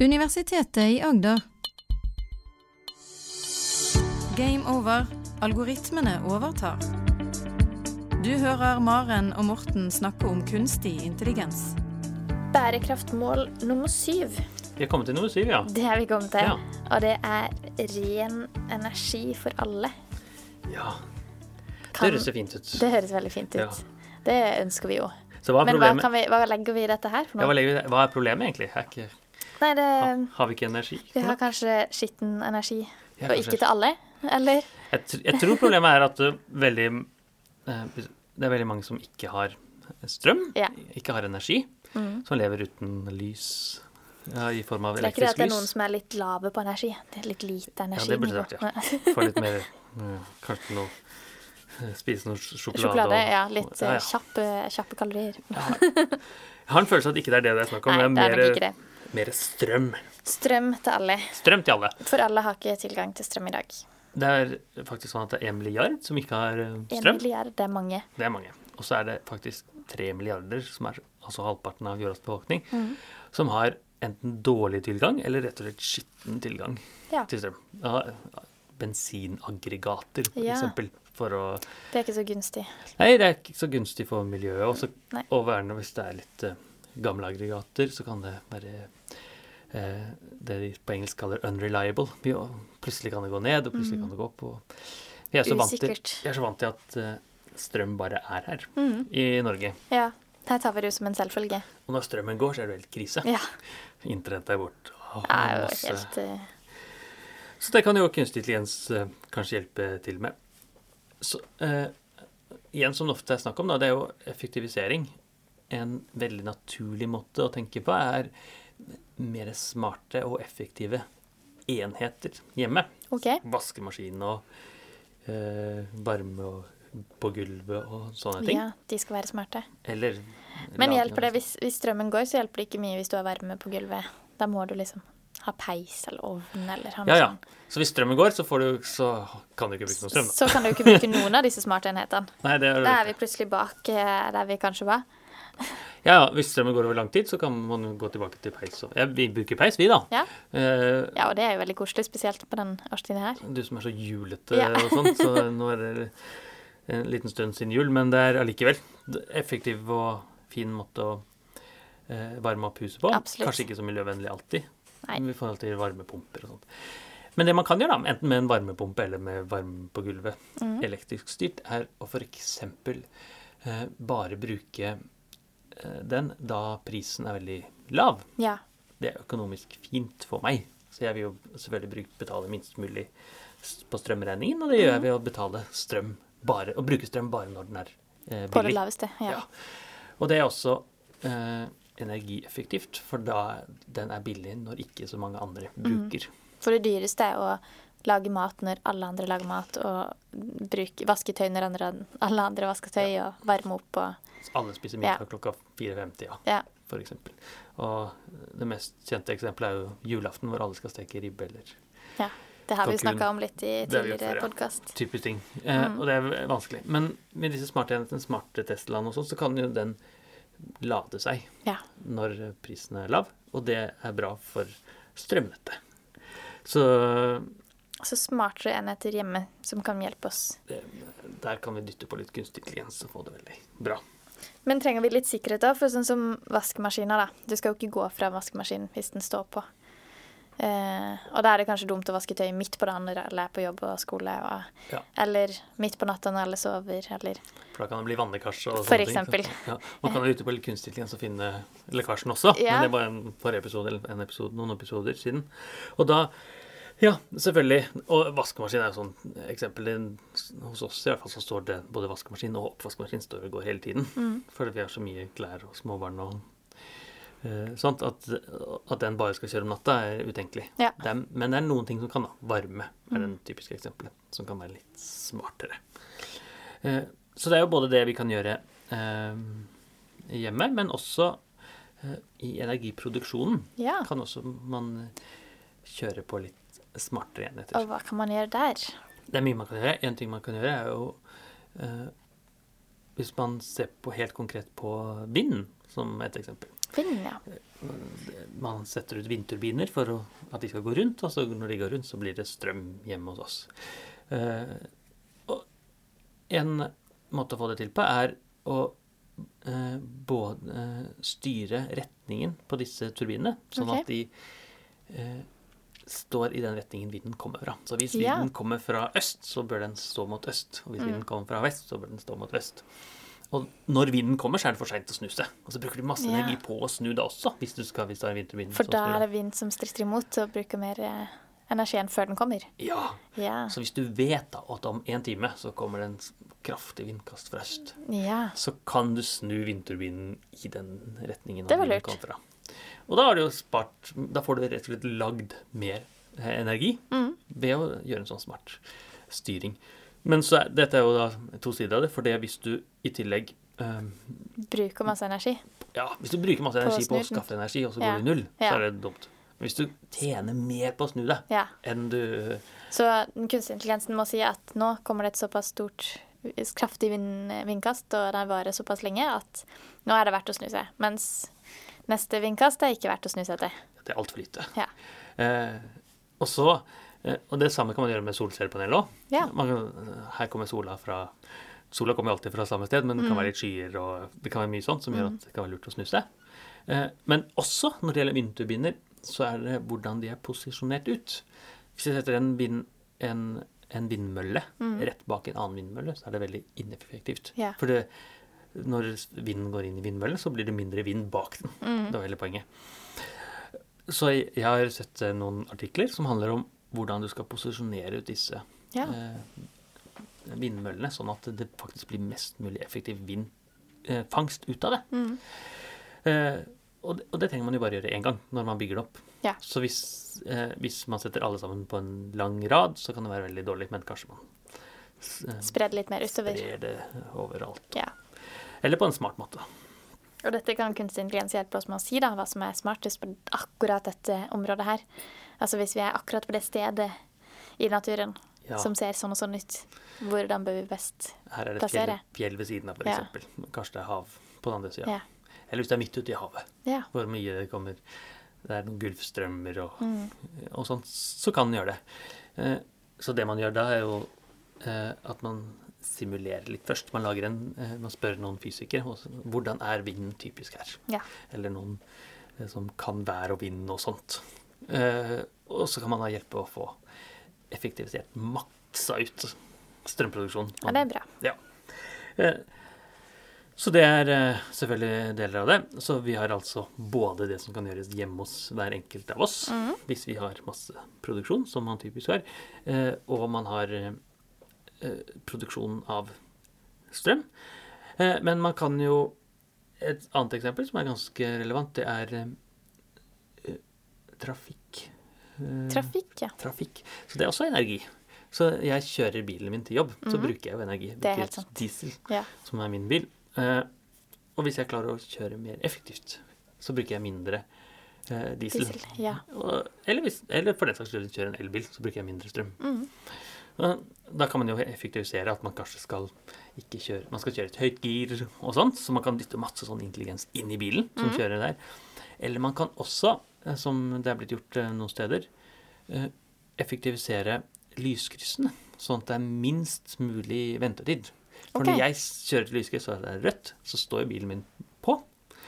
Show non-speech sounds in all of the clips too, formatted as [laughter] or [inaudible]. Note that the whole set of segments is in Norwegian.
Universitetet i Agder. Game over. Algoritmene overtar. Du hører Maren og Morten snakke om kunstig intelligens. Bærekraftmål nummer syv. Vi er kommet til nummer syv, ja. Det har vi kommet til. Ja. Og det er ren energi for alle. ja. Det Kan- høres så fint ut. Det høres veldig fint ut. Ja. Det ønsker vi jo. Så hva er Men hva, kan vi, hva legger vi i dette her for Ja, hva, vi, hva er problemet egentlig? Er ikke, Nei, det, ha, har vi ikke energi? vi har kanskje skitten energi. Ja, Og ikke til alle, eller? Jeg, jeg tror problemet er at det, veldig, eh, det er veldig mange som ikke har strøm, Ja. Mm. ikke har energi, som lever uten lys ja, i form av Det er ikke det at det er noen som er litt lave på energi. Det er litt lite energi. Ja, det burde det vært, ja. Få litt mer eh, Kanskje noe eh, Spise noe sjokolade. Sjokolade, og- ja. Litt ja, eh, ja. Kjappe, kjappe kalorier. Jeg har en følelse av at ikke det er det det er snakk om. Nei, men det er nok ikke det. Mer strøm. Strøm til alle. Strøm til alle. For alle har ikke tilgang til strøm i dag. Det er faktisk sånn at det er én milliard som ikke har strøm. En milliard, det er mange. Det er mange. Og så er det faktisk tre milliarder, som er altså halvparten av jordas befolkning, Mm. som har enten dårlig tilgang eller rett og slett skitten tilgang Ja. til strøm. Ja, bensinaggregater, for Ja. eksempel. For å Det er ikke så gunstig. Nei, det er ikke så gunstig for miljøet. Og så Nei. å verne hvis det er litt uh, gamle aggregater, så kan det være eh, det de på engelsk kaller unreliable. Vi, plutselig kan det gå ned, og plutselig kan det gå opp. Vi, er så vant til, Mm. Vi er så vant til at eh, strøm bare er her Mm. i Norge. Ja. Her tar vi det jo som en selvfølge. Og når strømmen går, så er det helt krise. Ja. [laughs] Internett er borte. helt eh, Så det kan jo kunstig intelligens eh, kanskje hjelpe til med. Så, eh, igjen, som det ofte er snakk om, da, det er jo effektivisering. En veldig naturlig måte å tenke på er mer smarte og effektive enheter hjemme. OK. Vaskemaskin og eh, varme og på gulvet og sånne ting. Ja, de skal være smarte. Eller Men hjelper det hvis, hvis strømmen går, så hjelper det ikke mye hvis du har varme på gulvet. Da må du liksom ha peis eller ovn eller ha Ja, ja. Så hvis strømmen går, så, får du, så kan du ikke bruke noe strøm. Da. Så kan du ikke bruke noen av disse smarte enhetene. [laughs] Nei, det er, Da er vi plutselig bak eh, der vi kanskje var. Ja, hvis strømmen går over lang tid, så kan man gå tilbake til peis. Ja, vi bruker peis, vi, da. Ja. Uh, ja, og det er jo veldig koselig, spesielt på den årstiden her. du som er så julete Ja. og sånn, så [laughs] nå er det en liten stund siden jul, men det er allikevel effektiv og fin måte å uh, varme opp huset på. Absolutt. Kanskje ikke så miljøvennlig alltid, Nei. i forhold til varmepumper og sånt. Men det man kan gjøre, da, enten med en varmepumpe eller med varme på gulvet, mm. elektrisk styrt, er å f.eks. Eh, bare bruke den da prisen er veldig lav. Ja. Det er økonomisk fint for meg. Så jeg vil jo selvfølgelig betale minst mulig på strømregningen, og det gjør jeg ved å betale strøm bare, og bruke strøm bare når den er eh, På det laveste. Ja. Ja. Og det er også eh, energieffektivt, for da den er billig når ikke så mange andre bruker. bruker. For det dyreste er å lage mat når alle andre lager mat, og bruke, vasketøy når andre, alle andre vasker tøy, og varme opp og alle spiser middag klokka 4.50, ja, Ja. for eksempel. Og det mest kjente eksempelet er jo julaften, hvor alle skal steke ribbe eller ja. Det har vi snakka om litt i tidligere ja. podkast. type ting. Eh, Mm. Og det er vanskelig. Men med disse smartenhetene, smarte Teslaene og sånn, så kan jo den lade seg Ja. når prisen er lav, og det er bra for strømnettet. Så Så smartere enheter hjemme som kan hjelpe oss. det, der kan vi dytte på litt kunstig intelligens og få det veldig bra. Men trenger vi litt sikkerhet da? For sånn som vaskemaskiner, da. Du skal jo ikke gå fra vaskemaskinen hvis den står på. Eh, og da er det kanskje dumt å vaske tøy midt på dagen når alle er på jobb og skole. Og, Ja. Eller midt på natta når alle sover, eller For da kan det bli vannlekkasje og For sånne eksempel. ting. ja. Man kan jo ute på litt kunstig intelligens og finne lekkasjen også, Ja. men det var en forrige episode, eller en episode, noen episoder siden. Og da Ja, selvfølgelig. Og vaskemaskin er jo sånn eksempel. Hos oss i hvert fall så står det både vaskemaskin og oppvaskmaskin står og går hele tiden. Mm. Fordi vi har så mye klær og småbarn og uh, sånt at, at den bare skal kjøre om natta, er utenkelig. Ja. Det er, men det er noen ting som kan da. Varme er den typiske eksempelet, som kan være litt smartere. Uh, så det er jo både det vi kan gjøre uh, hjemme, men også i energiproduksjonen Ja. kan også man kjøre på litt smartere enheter. Og hva kan man gjøre der? Det er mye man kan gjøre. En ting man kan gjøre, er jo eh, Hvis man ser på helt konkret på vind, som et eksempel. Vind, ja. man setter ut vindturbiner for å, at de skal gå rundt, og så når de går rundt, så blir det strøm hjemme hos oss. Eh, og en måte å få det til på er å eh, både eh, styre retningen på disse turbinene, sånn okay. at de eh, står i den retningen vinden kommer fra. Så hvis Ja. vinden kommer fra øst, så bør den stå mot øst. Og hvis Mm. vinden kommer fra vest, så bør den stå mot vest. Og når vinden kommer, så er det for seint å snu seg. Og så bruker du masse Ja. energi på å snu det også, hvis du skal, hvis du har en vindturbinen For da er det vind som stritter imot og bruker mer eh, energi enn før den kommer. Ja. Ja. Så hvis du vet da at om en time så kommer det en kraftig vindkast fra øst, ja. så kan du snu vindturbinen i den retningen Det var lurt. Og da har du jo spart Da får du rett og slett lagd mer eh, energi Mm. ved å gjøre en sånn smart styring. Men så er, dette er jo da to sider av det, for det hvis du i tillegg um, Bruker masse energi. Ja, hvis du bruker masse På energi på å skaffe energi, og så Ja. går det i null, så Ja. er det dumt. Men hvis du tjener mer på å snu deg Ja. enn du Så den kunstige intelligensen må si at nå kommer det et såpass stort, kraftig vind, vindkast, og den varer såpass lenge at nå er det verdt å snu seg. Mens neste vindkast er ikke verdt å snu seg til. Det er altfor lite. Ja. Eh, og så eh, Og det samme kan man gjøre med solcellepanel òg. Ja. Her kommer sola fra Sola kommer alltid fra samme sted, men det Mm. kan være litt skyer og det kan være mye sånt som gjør at det kan være lurt å snu seg. Eh, men også når det gjelder vindturbiner, så er det hvordan de er posisjonert ut. Hvis jeg setter en, vind, en, en vindmølle rett bak en annen vindmølle, så er det veldig ineffektivt. Ja. For det, når vinden går inn i vindmøllen, så blir det mindre vind bak den. Mm. Det var hele poenget. Så jeg, har sett eh, noen artikler som handler om hvordan du skal posisjonere ut disse Ja. eh, vindmøllene, sånn at det faktisk blir mest mulig effektiv vindfangst ut av det. Mm. Eh, og, det og det trenger man jo bare gjøre én gang når man bygger det opp. Ja. Så hvis, eh, hvis man setter alle sammen på en lang rad, så kan det være veldig dårlig, men kanskje man s- det Spredd litt mer utover. sprer det overalt. Ja. Eller på en smart måte. Og dette kan kunstig intelligens hjelpe oss med å si, da, hva som er smartest på akkurat dette området her. Altså hvis vi er akkurat på det stedet i naturen Ja. som ser sånn og sånn ut, hvordan bør vi best Her er det et fjell, fjell ved siden av, Ja. f.eks. Kanskje det er hav på den andre sida. Ja. Eller hvis det er midt ute i havet, Ja. hvor mye det kommer Det er noen gulfstrømmer og, Mm. og sånt, så kan den gjøre det. Eh, Så det man gjør da, er jo eh, at man simulerer litt først. Man, lager en, eh, man spør noen fysikere også, hvordan er vinden typisk her. Ja. Eller noen eh, som kan vær og vind og sånt. Eh, Og så kan man da hjelpe å få effektivisert maksa ut strømproduksjonen. ja, det er bra. Ja. Eh, Så det er eh, selvfølgelig deler av det. Så vi har altså både det som kan gjøres hjemme hos hver enkelt av oss, mm. hvis vi har masse produksjon, som man typisk har, og man har eh, eh, produksjon av strøm. Eh, Men man kan jo Et annet eksempel som er ganske relevant, det er eh, trafikk. Trafikk, ja. trafikk. Så det er også energi. Så jeg kjører bilen min til jobb, så Mhm. bruker jeg jo energi. Jeg Det er helt sant. Diesel, Ja. som er min bil. Og hvis jeg klarer å kjøre mer effektivt, så bruker jeg mindre diesel. Diesel. Ja. Eller, hvis, eller for den saks skyld kjøre en elbil, så bruker jeg mindre strøm. Mhm. Da kan man jo effektivisere at man kanskje skal ikke kjøre Man skal kjøre et høyt gir og sånt, så man kan dytte masse sånn intelligens inn i bilen som mm. kjører der. Eller man kan også, eh, som det er blitt gjort eh, noen steder, eh, effektivisere lyskryssene, sånn at det er minst mulig ventetid. For okay. når jeg kjører til lyskryss og det er rødt, så står jo bilen min på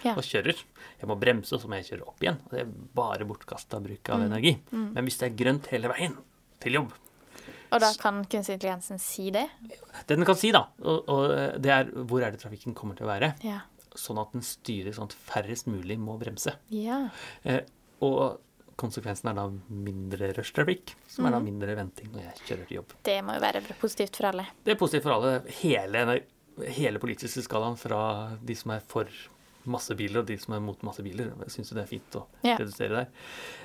Ja. og kjører. Jeg må bremse, og så må jeg kjøre opp igjen. Og det er bare bortkasta bruk av Mm. energi. Mm. Men hvis det er grønt hele veien til jobb, Og da kan kunstig intelligensen si det? det den kan si, da, og, og det er hvor er det trafikken kommer til å være, Ja. sånn at den styrer sånn at færrest mulig må bremse. Ja. Eh, og konsekvensen er da mindre rushtrafikk, som er da Mhm. mindre venting når jeg kjører til jobb. Det må jo være positivt for alle. Det er positivt for alle. Hele, hele politiske skalaen fra de som er for masse biler, og de som er mot masse biler. Syns det er fint å yeah. redusere der.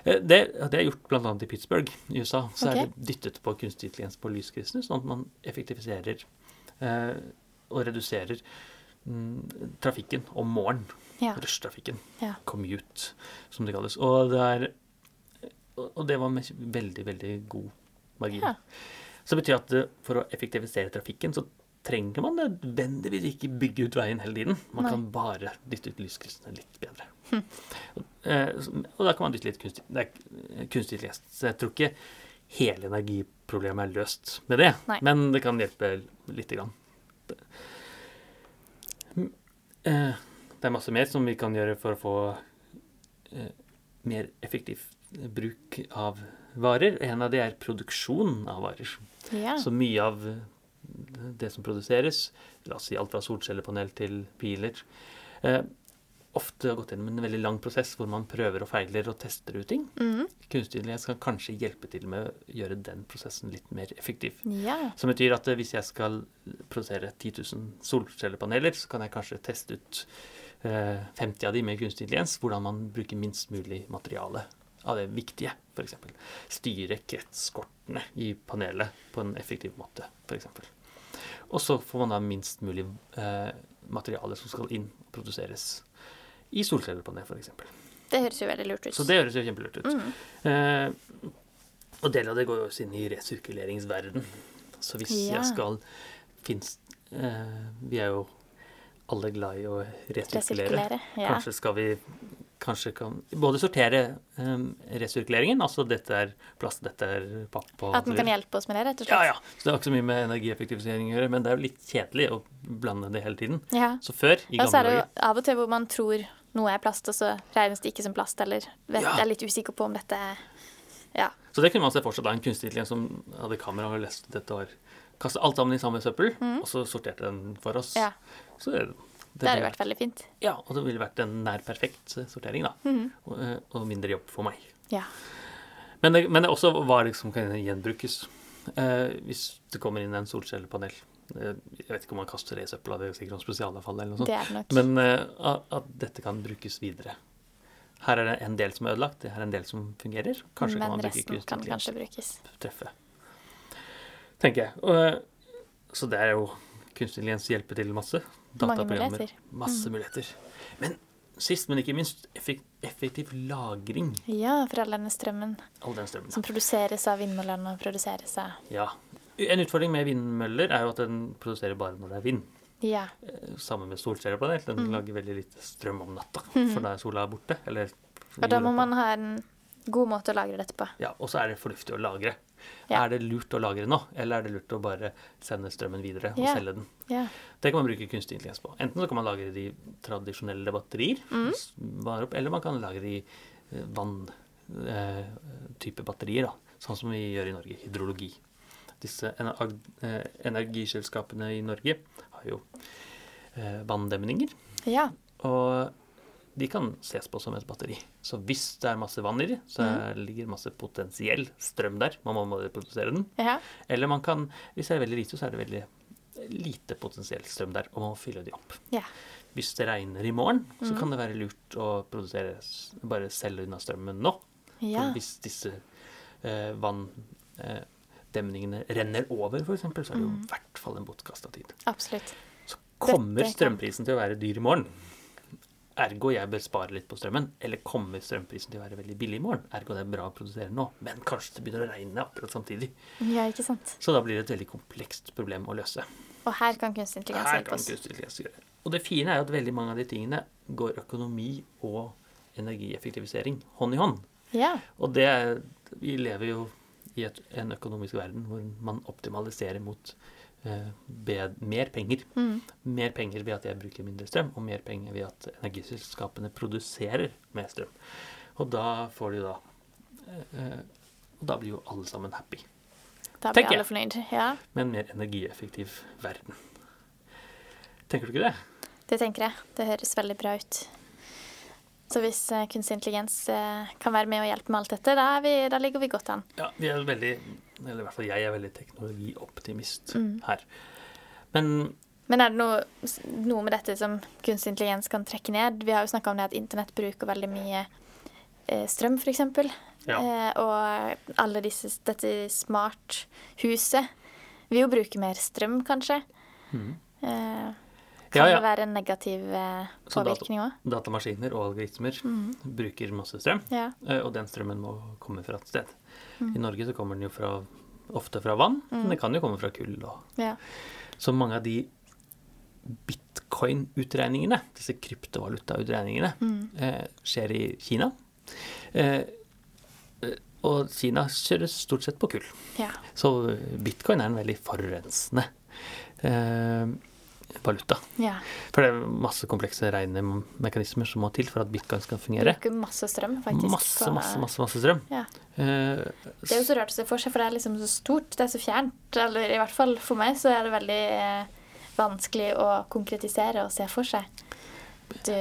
Eh, Det, det er gjort bl.a. i Pittsburgh i USA. Så okay. er det dyttet på kunstig intelligens på lyskristne, sånn at man effektiviserer eh, og reduserer mm, trafikken om morgenen. Ja. Rushtrafikken. Yeah. Commute, som det kalles. Og det, er, og det var med veldig, veldig god margin. Så det betyr at for å effektivisere trafikken, så trenger man nødvendigvis ikke bygge ut veien hele tiden. Man Nei. kan bare dytte ut lyskryssene litt bedre. [laughs] Hm. og da kan man dytte litt kunstig, det er kunstig. Så jeg tror ikke hele energiproblemet er løst med det, Nei. men det kan hjelpe lite grann. Eh, Det er masse mer som vi kan gjøre for å få eh, mer effektiv bruk av varer. En av de er produksjon av varer. Ja. Så mye av det som produseres, la oss si alt fra solcellepanel til biler, eh, ofte har gått gjennom en veldig lang prosess hvor man prøver og feiler og tester ut ting. Mhm. Kunstig intelligens kan kanskje hjelpe til med å gjøre den prosessen litt mer effektiv. ja. Som betyr at eh, hvis jeg skal produsere 10 000 solcellepaneler, så kan jeg kanskje teste ut eh, 50 av de med kunstig intelligens, hvordan man bruker minst mulig materiale av det viktige, f.eks. Styre kretskortene i panelet på en effektiv måte, f.eks. Og så får man da minst mulig eh, materiale som skal inn og produseres i solcellepanel, f.eks. Det høres jo veldig lurt ut. Så det høres jo kjempelurt ut. Mm. Eh, og del av det går jo også inn i resirkuleringsverden. Så hvis Ja. jeg skal finnes eh, Vi er jo alle glad i å resirkulere. Resirkulere. Ja. Kanskje skal vi kanskje kan både sortere um, resirkuleringen, altså dette er plast, dette er papp og At den kan hjelpe oss med det, rett og slett. ja. ja. Så det har ikke så mye med energieffektivisering å gjøre, men det er jo litt kjedelig å blande det hele tiden. Ja. Så før, i Ja, så er gamle det jo dager av og til hvor man tror noe er plast, og så regnes det ikke som plast, eller vet, Ja. er litt usikker på om dette er Ja. Så det kunne man se for seg da en kunstig intelligens som hadde kamera og lest dette og Kastet alt sammen i samme søppel, og så sorterte den for oss. Mm. ja. Så det, Det hadde vært veldig fint. Ja, og det ville vært en nær perfekt eh, sortering, da. Mhm. Og, eh, og mindre jobb for meg. Ja. Men det, men det også hva liksom kan gjenbrukes. Eh, hvis det kommer inn en solcellepanel eh, Jeg vet ikke om man kaster det i søpla, det er sikkert noe spesialavfall eller noe sånt. Det er det. Men eh, at, at dette kan brukes videre. Her er det en del som er ødelagt, det her er en del som fungerer. Kanskje kan Men man resten kan kanskje brukes. treffe. Tenker jeg. Og, eh, så det er jo kunstig intelligens hjelper til masse. Dataprogrammer. Masse Mm. Muligheter. Men sist, men ikke minst, effektiv lagring Ja, for all denne strømmen All den strømmen. som produseres av vindmøllene og produseres av Ja. En utfordring med vindmøller er jo at den produserer bare når det er vind. Ja. Eh, Sammen med solcellepanel. Den Mm. lager veldig lite strøm om natta, [laughs] for da er sola borte. Eller Og da må man ha en god måte å lagre dette på. Ja, og så er det fornuftig å lagre. Ja. Er det lurt å lagre nå, eller er det lurt å bare sende strømmen videre og Ja. selge den? Ja. Det kan man bruke kunstig intelligens på. Enten så kan man lagre det i tradisjonelle batterier, Mm. eller man kan lagre det i eh, vann-type batterier, da. sånn som vi gjør i Norge, hydrologi. Disse eh, energiselskapene i Norge har jo eh, vanndemninger, ja. og de kan ses på som et batteri. Så hvis det er masse vann i de, så mm. ligger masse potensiell strøm der. Man må produsere den. ja. Eller man kan, hvis det er veldig lite, så er det veldig lite potensiell strøm der, og man må fylle de opp. Ja. Hvis det regner i morgen, så kan det være lurt å produsere, bare selge unna strømmen nå. ja. Hvis disse eh, vanndemningene renner over, f.eks., så er det jo i hvert fall en bortkasta tid. Absolutt. Så kommer strømprisen til å være dyr i morgen. Ergo jeg bør spare litt på strømmen. Eller kommer strømprisen til å være veldig billig i morgen? Ergo det er bra å produsere nå. Men kanskje det begynner å regne akkurat samtidig. Ja, ikke sant. Så da blir det et veldig komplekst problem å løse. Og her kan kunstig intelligens Her hjelpe kan oss. kunstig intelligens gjøre. Og det fine er jo at veldig mange av de tingene går økonomi og energieffektivisering hånd i hånd. Ja. Og det Vi lever jo i et, en økonomisk verden hvor man optimaliserer mot mer penger. Mm. Mer penger ved at jeg bruker mindre strøm, og mer penger ved at energiselskapene produserer mer strøm. Og da får de da eh, Og da blir jo alle sammen happy Da blir Tenker alle fornøyd. Ja, med en mer energieffektiv verden. Tenker du ikke det? det tenker jeg. Det høres veldig bra ut. Så hvis eh, kunstig intelligens eh, kan være med og hjelpe med alt dette, da, er vi, da ligger vi godt an. Ja, vi er veldig Eller i hvert fall jeg er veldig teknologioptimist Mm. her. Men Men er det noe, noe med dette som kunstig intelligens kan trekke ned? Vi har jo snakka om det at internett bruker veldig mye eh, strøm, f.eks. Ja. Eh, og alle disse, dette smarthuset vil jo bruke mer strøm, kanskje. Mhm. Eh, Ja, kan ja. det være en negativ eh, påvirkning òg? datamaskiner og algoritmer bruker masse strøm, Ja. eh, og den strømmen må komme fra et sted. Mm. I Norge så kommer den jo fra, ofte fra vann, men den kan jo komme fra kull. Og. ja. Så mange av de bitcoin-utregningene, disse kryptovalutautregningene, eh, skjer i Kina. Eh, eh, og Kina kjøres stort sett på kull. Ja. Så bitcoin er en veldig forurensende eh, valuta. ja. For det er masse komplekse regnemekanismer som må til for at bitcoin skal fungere. Bruker masse strøm, faktisk. Masse, på- masse, masse, masse strøm. Ja. Eh, Det er jo så rart å se for seg, for det er liksom så stort. Det er så fjernt. Eller i hvert fall for meg så er det veldig eh, vanskelig å konkretisere og se for seg. Du,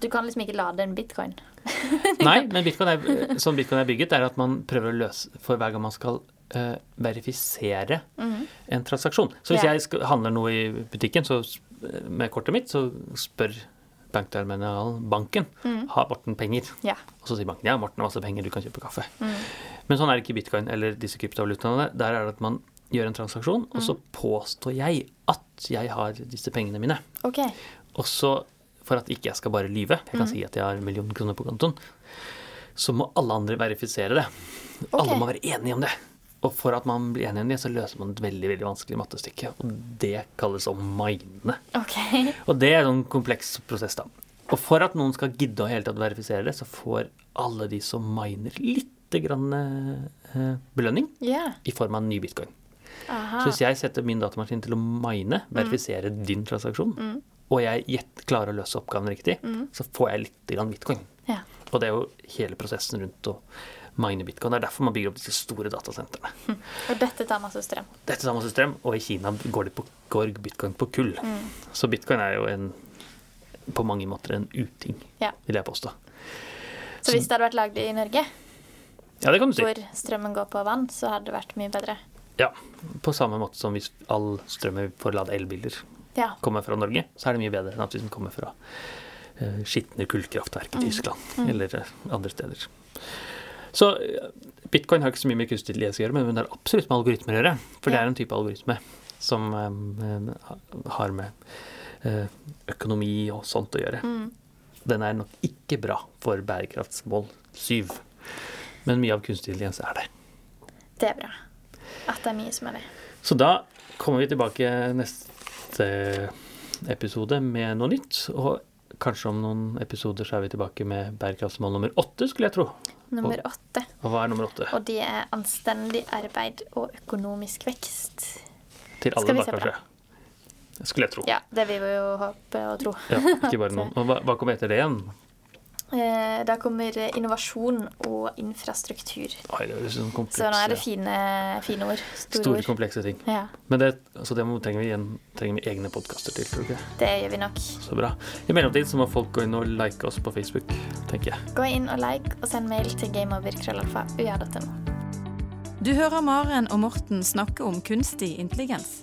du kan liksom ikke lade en bitcoin. [laughs] Nei, men bitcoin er, sånn bitcoin er bygget, er at man prøver å løse for hver gang man skal eh, verifisere en transaksjon. Så hvis Ja. jeg skal, handler noe i butikken så, med kortet mitt, så spør bankterminalen banken har Morten penger. Ja. Og så sier banken ja, Morten har masse penger, du kan kjøpe kaffe. Men sånn er det ikke i bitcoin eller disse kryptovalutaene. Der er det at man gjør en transaksjon, og så påstår jeg at jeg har disse pengene mine. Okay. Og så, for at ikke jeg skal bare lyve, jeg kan si at jeg har en million kroner på kontoen, så må alle andre verifisere det. Alle må være enige om det. Og for at man blir enig om det, så løser man et veldig veldig vanskelig mattestykke. Og det kalles å mine. Okay. [laughs] Og det er en sånn kompleks prosess, da. Og for at noen skal gidde å hele tatt verifisere det, så får alle de som miner, lite grann eh, belønning yeah. i form av en ny bitcoin. Aha. Så hvis jeg setter min datamaskin til å mine, verifisere din transaksjon, og jeg klarer å løse oppgaven riktig, så får jeg litt grann bitcoin. Yeah. Og det er jo hele prosessen rundt å mine bitcoin. Det er derfor man bygger opp disse store datasentrene. [laughs] Og dette tar masse strøm. Dette tar masse strøm, og i Kina går, det på, går bitcoin på kull. Så bitcoin er jo en, på mange måter en uting, Ja. vil jeg påstå. Så hvis det hadde vært lagd i Norge, Ja, det kan du si. hvor strømmen går på vann, så hadde det vært mye bedre. Ja, På samme måte som hvis all strømmen for å lade elbiler Ja. kommer fra Norge, så er det mye bedre enn at hvis den kommer fra uh, skitne kullkraftverk i Tyskland eller eh, andre steder. Så bitcoin har ikke så mye med kunstig intelligens å gjøre, men det har absolutt med algoritmer å gjøre. For det er en type algoritme som um, har med uh, økonomi og sånt å gjøre. Den er nok ikke bra for bærekraftsmål 7. Men mye av kunstig intelligens er det. Det er bra. At det er mye som er det. Så da kommer vi tilbake neste episode med noe nytt. Og kanskje om noen episoder så er vi tilbake med bærekraftsmål nummer åtte, skulle jeg tro. Nummer åtte. Og hva er nummer åtte? Og de er anstendig arbeid og økonomisk vekst. Til alle, da, kanskje. Skulle jeg tro. Ja, det vil vi jo håpe og tro. Ja, ikke bare [laughs] noen. Og hva, hva kommer etter det igjen? Eh, Da kommer innovasjon og infrastruktur. Oi, det er sånn komplekse, Så nå er det fine, fine ord. Store, store, ord. komplekse ting. Ja, Men det, altså det trenger, vi igjen, trenger vi egne podkaster til, tror du ikke? det gjør vi nok. Så bra. I mellomtiden så må folk gå inn og like oss på Facebook, tenker jeg. Gå inn og like, og send mail til gameover.krøllalfa.ua.no. Du hører Maren og Morten snakke om kunstig intelligens.